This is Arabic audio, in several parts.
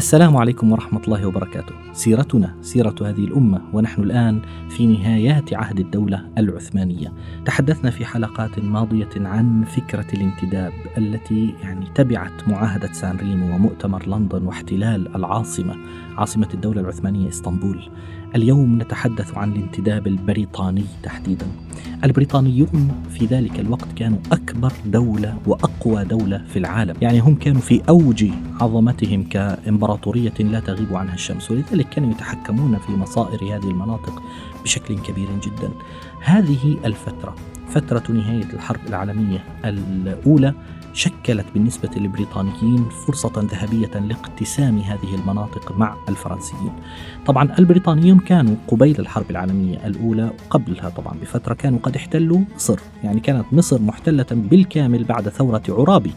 السلام عليكم ورحمة الله وبركاته. سيرتنا سيرة هذه الأمة ونحن الآن في نهايات عهد الدولة العثمانية. تحدثنا في حلقات ماضية عن فكرة الانتداب التي يعني تبعت معاهدة سان ريمو ومؤتمر لندن واحتلال العاصمة عاصمة الدولة العثمانية إسطنبول. اليوم نتحدث عن الانتداب البريطاني تحديدا. البريطانيون في ذلك الوقت كانوا أكبر دولة وأقوى دولة في العالم يعني هم كانوا في أوج عظمتهم كإمبراطورية لا تغيب عنها الشمس ولذلك كانوا يتحكمون في مصائر هذه المناطق بشكل كبير جدا هذه الفترة فترة نهاية الحرب العالمية الأولى شكلت بالنسبة للبريطانيين فرصة ذهبية لاقتسام هذه المناطق مع الفرنسيين. طبعا البريطانيون كانوا قبيل الحرب العالمية الأولى قبلها طبعا بفترة كانوا قد احتلوا مصر، يعني كانت مصر محتلة بالكامل بعد ثورة عرابي.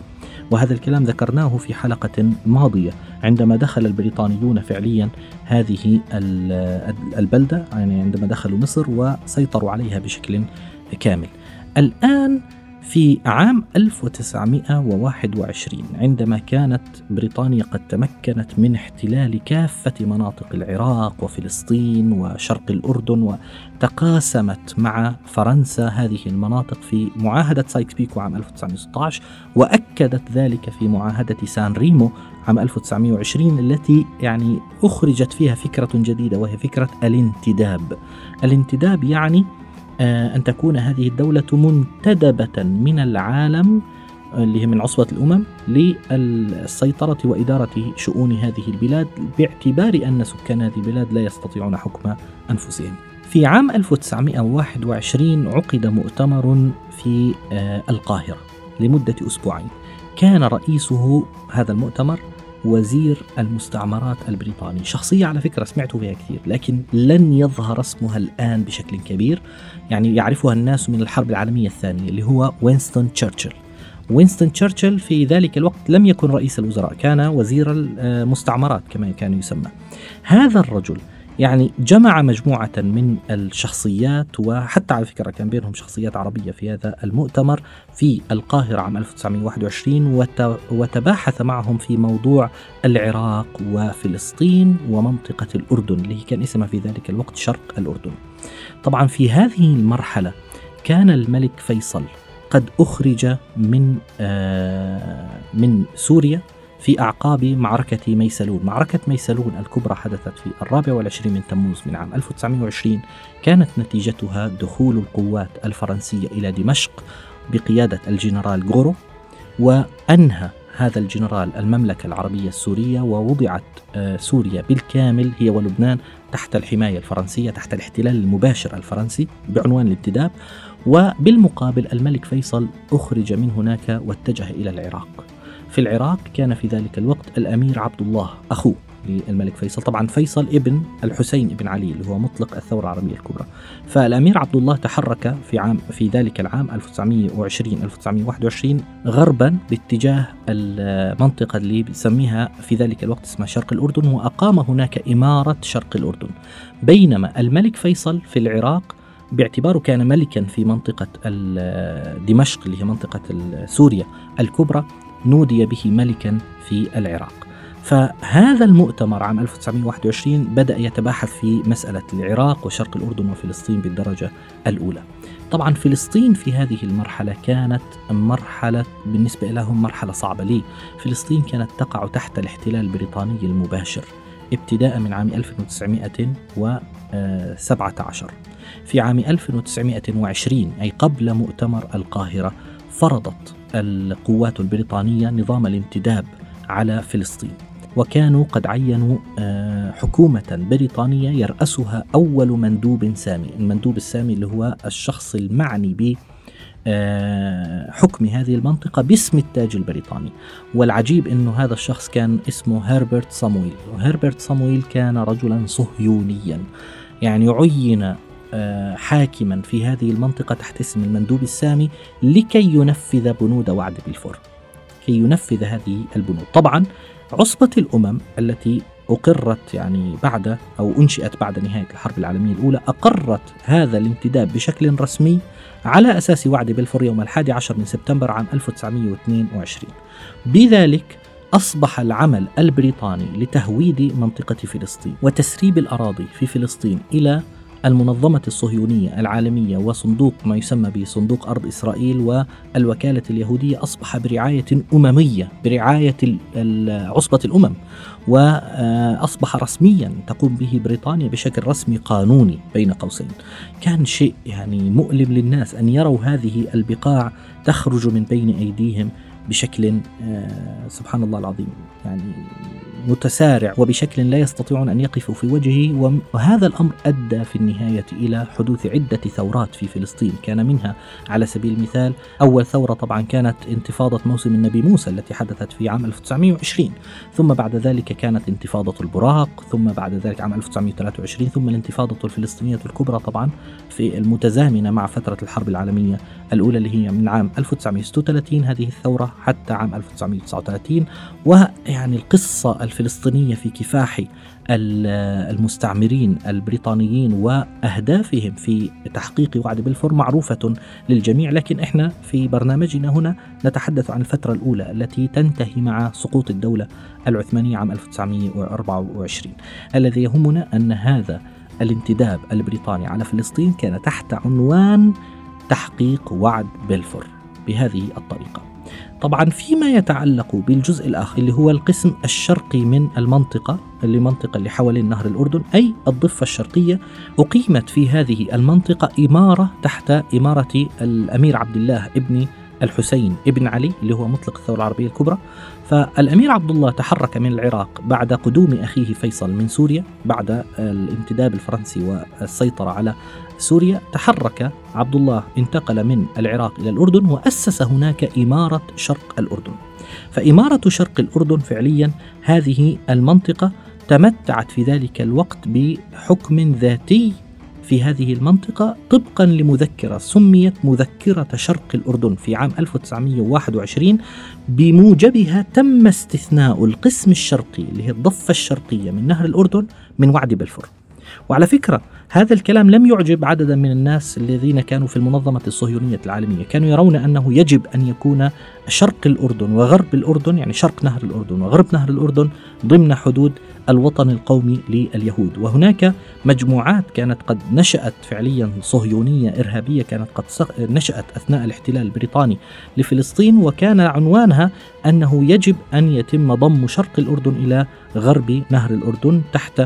وهذا الكلام ذكرناه في حلقة ماضية عندما دخل البريطانيون فعليا هذه البلدة يعني عندما دخلوا مصر وسيطروا عليها بشكل كامل. الآن في عام 1921 عندما كانت بريطانيا قد تمكنت من احتلال كافة مناطق العراق وفلسطين وشرق الأردن وتقاسمت مع فرنسا هذه المناطق في معاهدة سايكس بيكو عام 1916 وأكدت ذلك في معاهدة سان ريمو عام 1920 التي يعني أخرجت فيها فكرة جديدة وهي فكرة الانتداب. الانتداب يعني أن تكون هذه الدولة منتدبة من العالم اللي هي من عصبة الأمم للسيطرة وإدارة شؤون هذه البلاد باعتبار أن سكان هذه البلاد لا يستطيعون حكم أنفسهم. في عام 1921 عقد مؤتمر في آه، القاهرة لمدة أسبوعين. كان رئيسه هذا المؤتمر وزير المستعمرات البريطاني. شخصية على فكرة سمعت فيها كثير لكن لن يظهر اسمها الآن بشكل كبير. يعني يعرفها الناس من الحرب العالمية الثانية اللي هو وينستون تشرشل. وينستون تشرشل في ذلك الوقت لم يكن رئيس الوزراء كان وزير المستعمرات كما كان يسمى. هذا الرجل يعني جمع مجموعة من الشخصيات وحتى على فكرة كان بينهم شخصيات عربية في هذا المؤتمر في القاهرة عام 1921 وتباحث معهم في موضوع العراق وفلسطين ومنطقة الأردن اللي كان اسمها في ذلك الوقت شرق الأردن. طبعا في هذه المرحلة كان الملك فيصل قد أخرج من آه من سوريا في أعقاب معركة ميسلون. معركة ميسلون الكبرى حدثت في الرابع والعشرين من تموز من عام 1920 كانت نتيجتها دخول القوات الفرنسية إلى دمشق بقيادة الجنرال غورو وأنهى هذا الجنرال المملكة العربية السورية ووضعت آه، سوريا بالكامل هي ولبنان تحت الحماية الفرنسية تحت الاحتلال المباشر الفرنسي بعنوان الانتداب وبالمقابل الملك فيصل أخرج من هناك واتجه إلى العراق. في العراق كان في ذلك الوقت الأمير عبد الله أخوه للملك فيصل. طبعا فيصل ابن الحسين ابن علي اللي هو مطلق الثورة العربية الكبرى. فالأمير عبد الله تحرك في عام في ذلك العام 1920 1921 غربا باتجاه المنطقة اللي بيسميها في ذلك الوقت اسمها شرق الأردن وأقام هناك إمارة شرق الأردن. بينما الملك فيصل في العراق باعتباره كان ملكا في منطقة دمشق اللي هي منطقة سوريا الكبرى نودي به ملكا في العراق. فهذا المؤتمر عام 1921 بدأ يتباحث في مسألة العراق وشرق الأردن وفلسطين بالدرجة الأولى. طبعا فلسطين في هذه المرحلة كانت مرحلة بالنسبة لهم مرحلة صعبة. ليه؟ فلسطين كانت تقع تحت الاحتلال البريطاني المباشر ابتداء من عام 1917 في عام 1920 أي قبل مؤتمر القاهرة فرضت القوات البريطانية نظام الانتداب على فلسطين وكانوا قد عينوا آه، حكومة بريطانية يرأسها أول مندوب سامي المندوب السامي اللي هو الشخص المعني ب آه، حكم هذه المنطقة باسم التاج البريطاني. والعجيب أنه هذا الشخص كان اسمه هربرت صامويل وهربرت صامويل كان رجلا صهيونيا يعني عين حاكما في هذه المنطقة تحت اسم المندوب السامي لكي ينفذ بنود وعد بلفور كي ينفذ هذه البنود. طبعا عصبة الأمم التي أقرت يعني بعد أو أنشئت بعد نهاية الحرب العالمية الأولى أقرت هذا الانتداب بشكل رسمي على أساس وعد بلفور يوم الحادي عشر من سبتمبر عام 1922 بذلك أصبح العمل البريطاني لتهويد منطقة فلسطين وتسريب الأراضي في فلسطين إلى المنظمة الصهيونية العالمية وصندوق ما يسمى بصندوق أرض إسرائيل والوكالة اليهودية أصبح برعاية أممية برعاية عصبة الأمم وأصبح رسميا تقوم به بريطانيا بشكل رسمي قانوني بين قوسين. كان شيء يعني مؤلم للناس أن يروا هذه البقاع تخرج من بين أيديهم بشكل آه، سبحان الله العظيم يعني متسارع وبشكل لا يستطيعون أن يقفوا في وجهه وهذا الأمر أدى في النهاية إلى حدوث عدة ثورات في فلسطين، كان منها على سبيل المثال أول ثورة طبعا كانت انتفاضة موسم النبي موسى التي حدثت في عام 1920 ثم بعد ذلك كانت انتفاضة البراق ثم بعد ذلك عام 1923 ثم الانتفاضة الفلسطينية الكبرى طبعا في المتزامنة مع فترة الحرب العالمية الأولى اللي هي من عام 1936 هذه الثورة حتى عام 1939 ويعني القصة الفلسطينية في كفاح المستعمرين البريطانيين وأهدافهم في تحقيق وعد بلفور معروفة للجميع. لكن إحنا في برنامجنا هنا نتحدث عن الفترة الأولى التي تنتهي مع سقوط الدولة العثمانية عام 1924 الذي يهمنا أن هذا الانتداب البريطاني على فلسطين كان تحت عنوان تحقيق وعد بلفور. بهذه الطريقة. طبعا فيما يتعلق بالجزء الآخر اللي هو القسم الشرقي من المنطقة اللي منطقة اللي حوالين نهر الأردن أي الضفة الشرقية أقيمت في هذه المنطقة إمارة تحت إمارة الأمير عبد الله ابن الحسين ابن علي اللي هو مطلق الثورة العربية الكبرى. فالأمير عبد الله تحرك من العراق بعد قدوم أخيه فيصل من سوريا بعد الانتداب الفرنسي والسيطرة على سوريا تحرك عبد الله انتقل من العراق إلى الأردن وأسس هناك إمارة شرق الأردن. فإمارة شرق الأردن فعليا هذه المنطقة تمتعت في ذلك الوقت بحكم ذاتي في هذه المنطقة طبقا لمذكرة سميت مذكرة شرق الأردن في عام 1921 بموجبها تم استثناء القسم الشرقي اللي هي الضفة الشرقية من نهر الأردن من وعد بلفور. وعلى فكرة هذا الكلام لم يعجب عددا من الناس الذين كانوا في المنظمة الصهيونية العالمية. كانوا يرون أنه يجب أن يكون شرق الأردن وغرب الأردن يعني شرق نهر الأردن وغرب نهر الأردن ضمن حدود الوطن القومي لليهود. وهناك مجموعات كانت قد نشأت فعليا صهيونية إرهابية كانت قد نشأت أثناء الاحتلال البريطاني لفلسطين وكان عنوانها أنه يجب أن يتم ضم شرق الأردن إلى غرب نهر الأردن تحت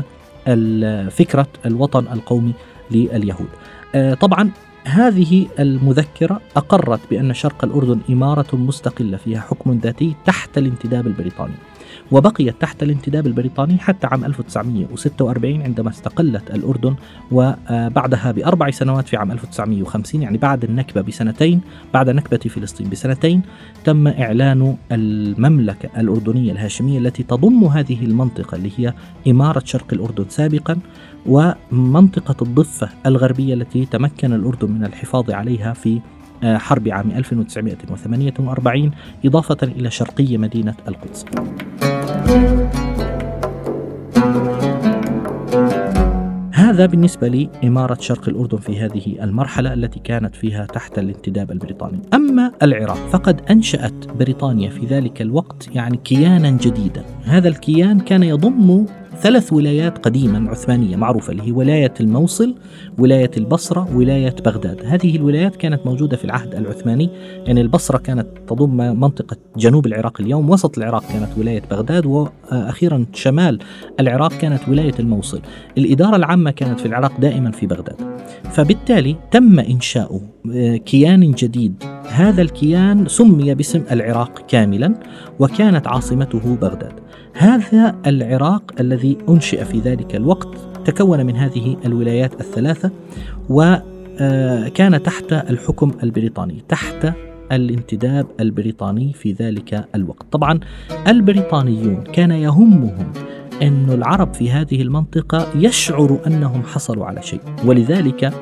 فكرة الوطن القومي لليهود. آه، طبعا هذه المذكرة أقرت بأن شرق الأردن إمارة مستقلة فيها حكم ذاتي تحت الانتداب البريطاني. وبقيت تحت الانتداب البريطاني حتى عام 1946 عندما استقلت الأردن وبعدها بأربع سنوات في عام 1950 يعني بعد النكبة بسنتين بعد نكبة فلسطين بسنتين تم إعلان المملكة الأردنية الهاشمية التي تضم هذه المنطقة اللي هي إمارة شرق الأردن سابقا ومنطقة الضفة الغربية التي تمكن الأردن من الحفاظ عليها في آه، حرب عام 1948 إضافة إلى شرقي مدينة القدس. هذا بالنسبة لإمارة شرق الأردن في هذه المرحلة التي كانت فيها تحت الانتداب البريطاني. أما العراق فقد أنشأت بريطانيا في ذلك الوقت يعني كيانا جديدا. هذا الكيان كان يضم ثلاث ولايات قديما عثمانية معروفة اللي هي ولاية الموصل ولاية البصرة ولاية بغداد. هذه الولايات كانت موجودة في العهد العثماني يعني البصرة كانت تضم منطقة جنوب العراق اليوم وسط العراق كانت ولاية بغداد وأخيرا شمال العراق كانت ولاية الموصل. الإدارة العامة كانت في العراق دائما في بغداد. فبالتالي تم إنشاء آه، كيان جديد. هذا الكيان سمي باسم العراق كاملا وكانت عاصمته بغداد. هذا العراق الذي أنشئ في ذلك الوقت تكون من هذه الولايات الثلاثة وكان آه، تحت الحكم البريطاني تحت الانتداب البريطاني في ذلك الوقت. طبعا البريطانيون كان يهمهم أن العرب في هذه المنطقة يشعروا أنهم حصلوا على شيء ولذلك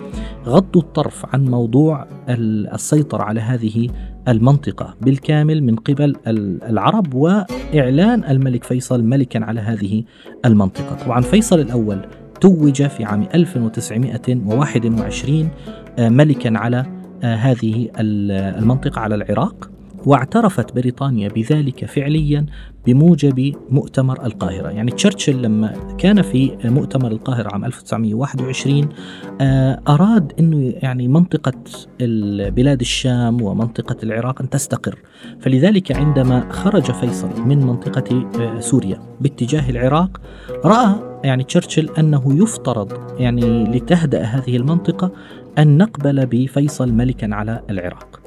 غضوا الطرف عن موضوع السيطرة على هذه المنطقة. بالكامل من قبل العرب وإعلان الملك فيصل ملكا على هذه المنطقة. طبعا فيصل الأول توج في عام 1921 آه، ملكا على آه، هذه المنطقة على العراق. واعترفت بريطانيا بذلك فعليا بموجب مؤتمر القاهرة. يعني تشرشل لما كان في مؤتمر القاهرة عام 1921 آه، أراد أنه يعني منطقة بلاد الشام ومنطقة العراق أن تستقر. فلذلك عندما خرج فيصل من منطقة آه، سوريا باتجاه العراق رأى يعني تشرشل أنه يفترض يعني لتهدأ هذه المنطقة أن نقبل بفيصل ملكا على العراق.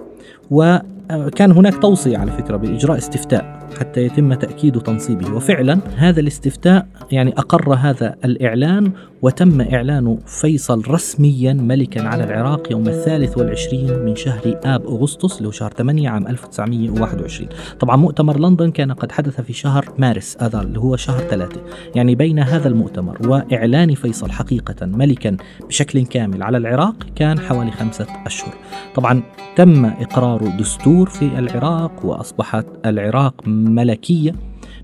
وكان هناك توصية على فكرة بإجراء استفتاء. حتى يتم تأكيد تنصيبه. وفعلا هذا الاستفتاء يعني أقر هذا الإعلان وتم إعلان فيصل رسميا ملكا على العراق يوم الثالث والعشرين من شهر آب أغسطس اللي هو شهر 8 عام 1921 طبعا مؤتمر لندن كان قد حدث في شهر مارس آذار اللي هو شهر ثلاثة. يعني بين هذا المؤتمر وإعلان فيصل حقيقة ملكا بشكل كامل على العراق كان حوالي خمسة أشهر. طبعا تم إقرار دستور في العراق وأصبحت العراق ملكية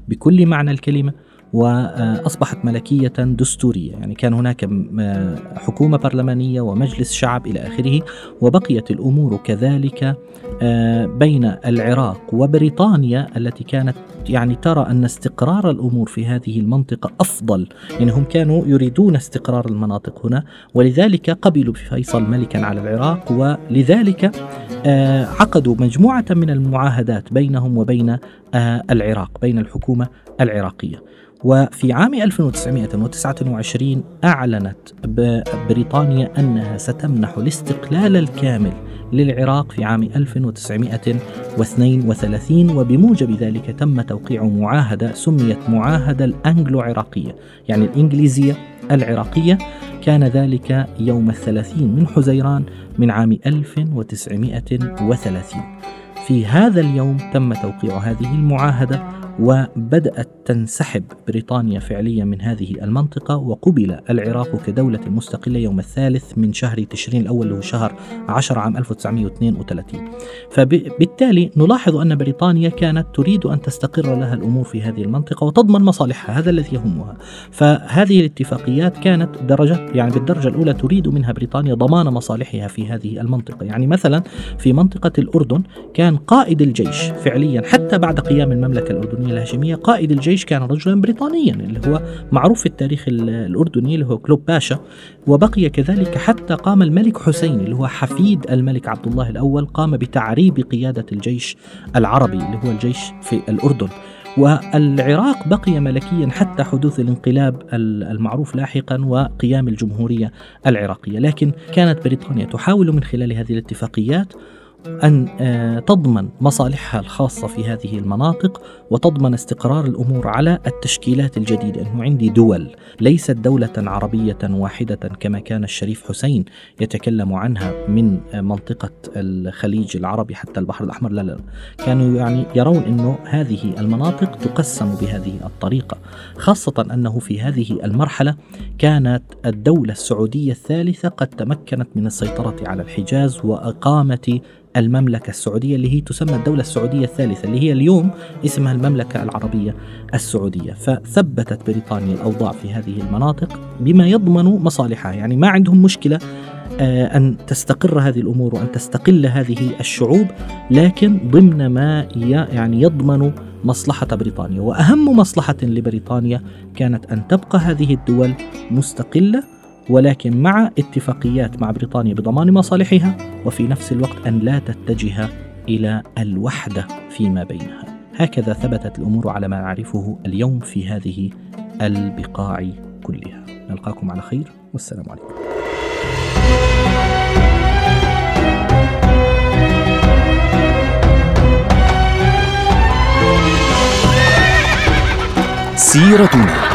بكل معنى الكلمة وأصبحت ملكية دستورية، يعني كان هناك حكومة برلمانية ومجلس شعب إلى آخره، وبقيت الأمور كذلك آه، بين العراق وبريطانيا التي كانت يعني ترى أن استقرار الأمور في هذه المنطقة أفضل، يعني هم كانوا يريدون استقرار المناطق هنا، ولذلك قبلوا بفيصل ملكا على العراق، ولذلك آه، عقدوا مجموعة من المعاهدات بينهم وبين آه، العراق، بين الحكومة العراقية. وفي عام 1929 أعلنت بريطانيا أنها ستمنح الاستقلال الكامل للعراق في عام 1932 وبموجب ذلك تم توقيع معاهدة سميت معاهدة الأنجلو عراقية يعني الإنجليزية العراقية كان ذلك يوم الثلاثين من حزيران من عام 1930 في هذا اليوم تم توقيع هذه المعاهدة وبدأت تنسحب بريطانيا فعليا من هذه المنطقة وقبل العراق كدولة مستقلة يوم الثالث من شهر تشرين الأول اللي هو شهر 10 عام 1932 فبالتالي نلاحظ أن بريطانيا كانت تريد أن تستقر لها الأمور في هذه المنطقة وتضمن مصالحها هذا الذي يهمها. فهذه الاتفاقيات كانت درجة يعني بالدرجة الأولى تريد منها بريطانيا ضمان مصالحها في هذه المنطقة. يعني مثلا في منطقة الأردن كان قائد الجيش فعليا حتى بعد قيام المملكة الأردنية الأردنية الهاشمية. قائد الجيش كان رجلا بريطانيا اللي هو معروف في التاريخ الأردني اللي هو كلوب باشا. وبقي كذلك حتى قام الملك حسين اللي هو حفيد الملك عبد الله الأول قام بتعريب قيادة الجيش العربي اللي هو الجيش في الأردن. والعراق بقي ملكيا حتى حدوث الانقلاب المعروف لاحقا وقيام الجمهورية العراقية، لكن كانت بريطانيا تحاول من خلال هذه الاتفاقيات أن آه، تضمن مصالحها الخاصة في هذه المناطق وتضمن استقرار الأمور على التشكيلات الجديدة. أنه عندي دول ليست دولة عربية واحدة كما كان الشريف حسين يتكلم عنها من منطقة الخليج العربي حتى البحر الأحمر. لا لا. كانوا يعني يرون أنه هذه المناطق تقسم بهذه الطريقة خاصة أنه في هذه المرحلة كانت الدولة السعودية الثالثة قد تمكنت من السيطرة على الحجاز وإقامة المملكة السعودية اللي هي تسمى الدولة السعودية الثالثة اللي هي اليوم اسمها المملكة العربية السعودية. فثبتت بريطانيا الأوضاع في هذه المناطق بما يضمن مصالحها. يعني ما عندهم مشكلة آه، أن تستقر هذه الأمور وأن تستقل هذه الشعوب لكن ضمن ما يعني يضمن مصلحة بريطانيا. وأهم مصلحة لبريطانيا كانت أن تبقى هذه الدول مستقلة ولكن مع اتفاقيات مع بريطانيا بضمان مصالحها وفي نفس الوقت أن لا تتجه إلى الوحدة فيما بينها. هكذا ثبتت الأمور على ما نعرفه اليوم في هذه البقاع كلها. نلقاكم على خير والسلام عليكم. سيرتنا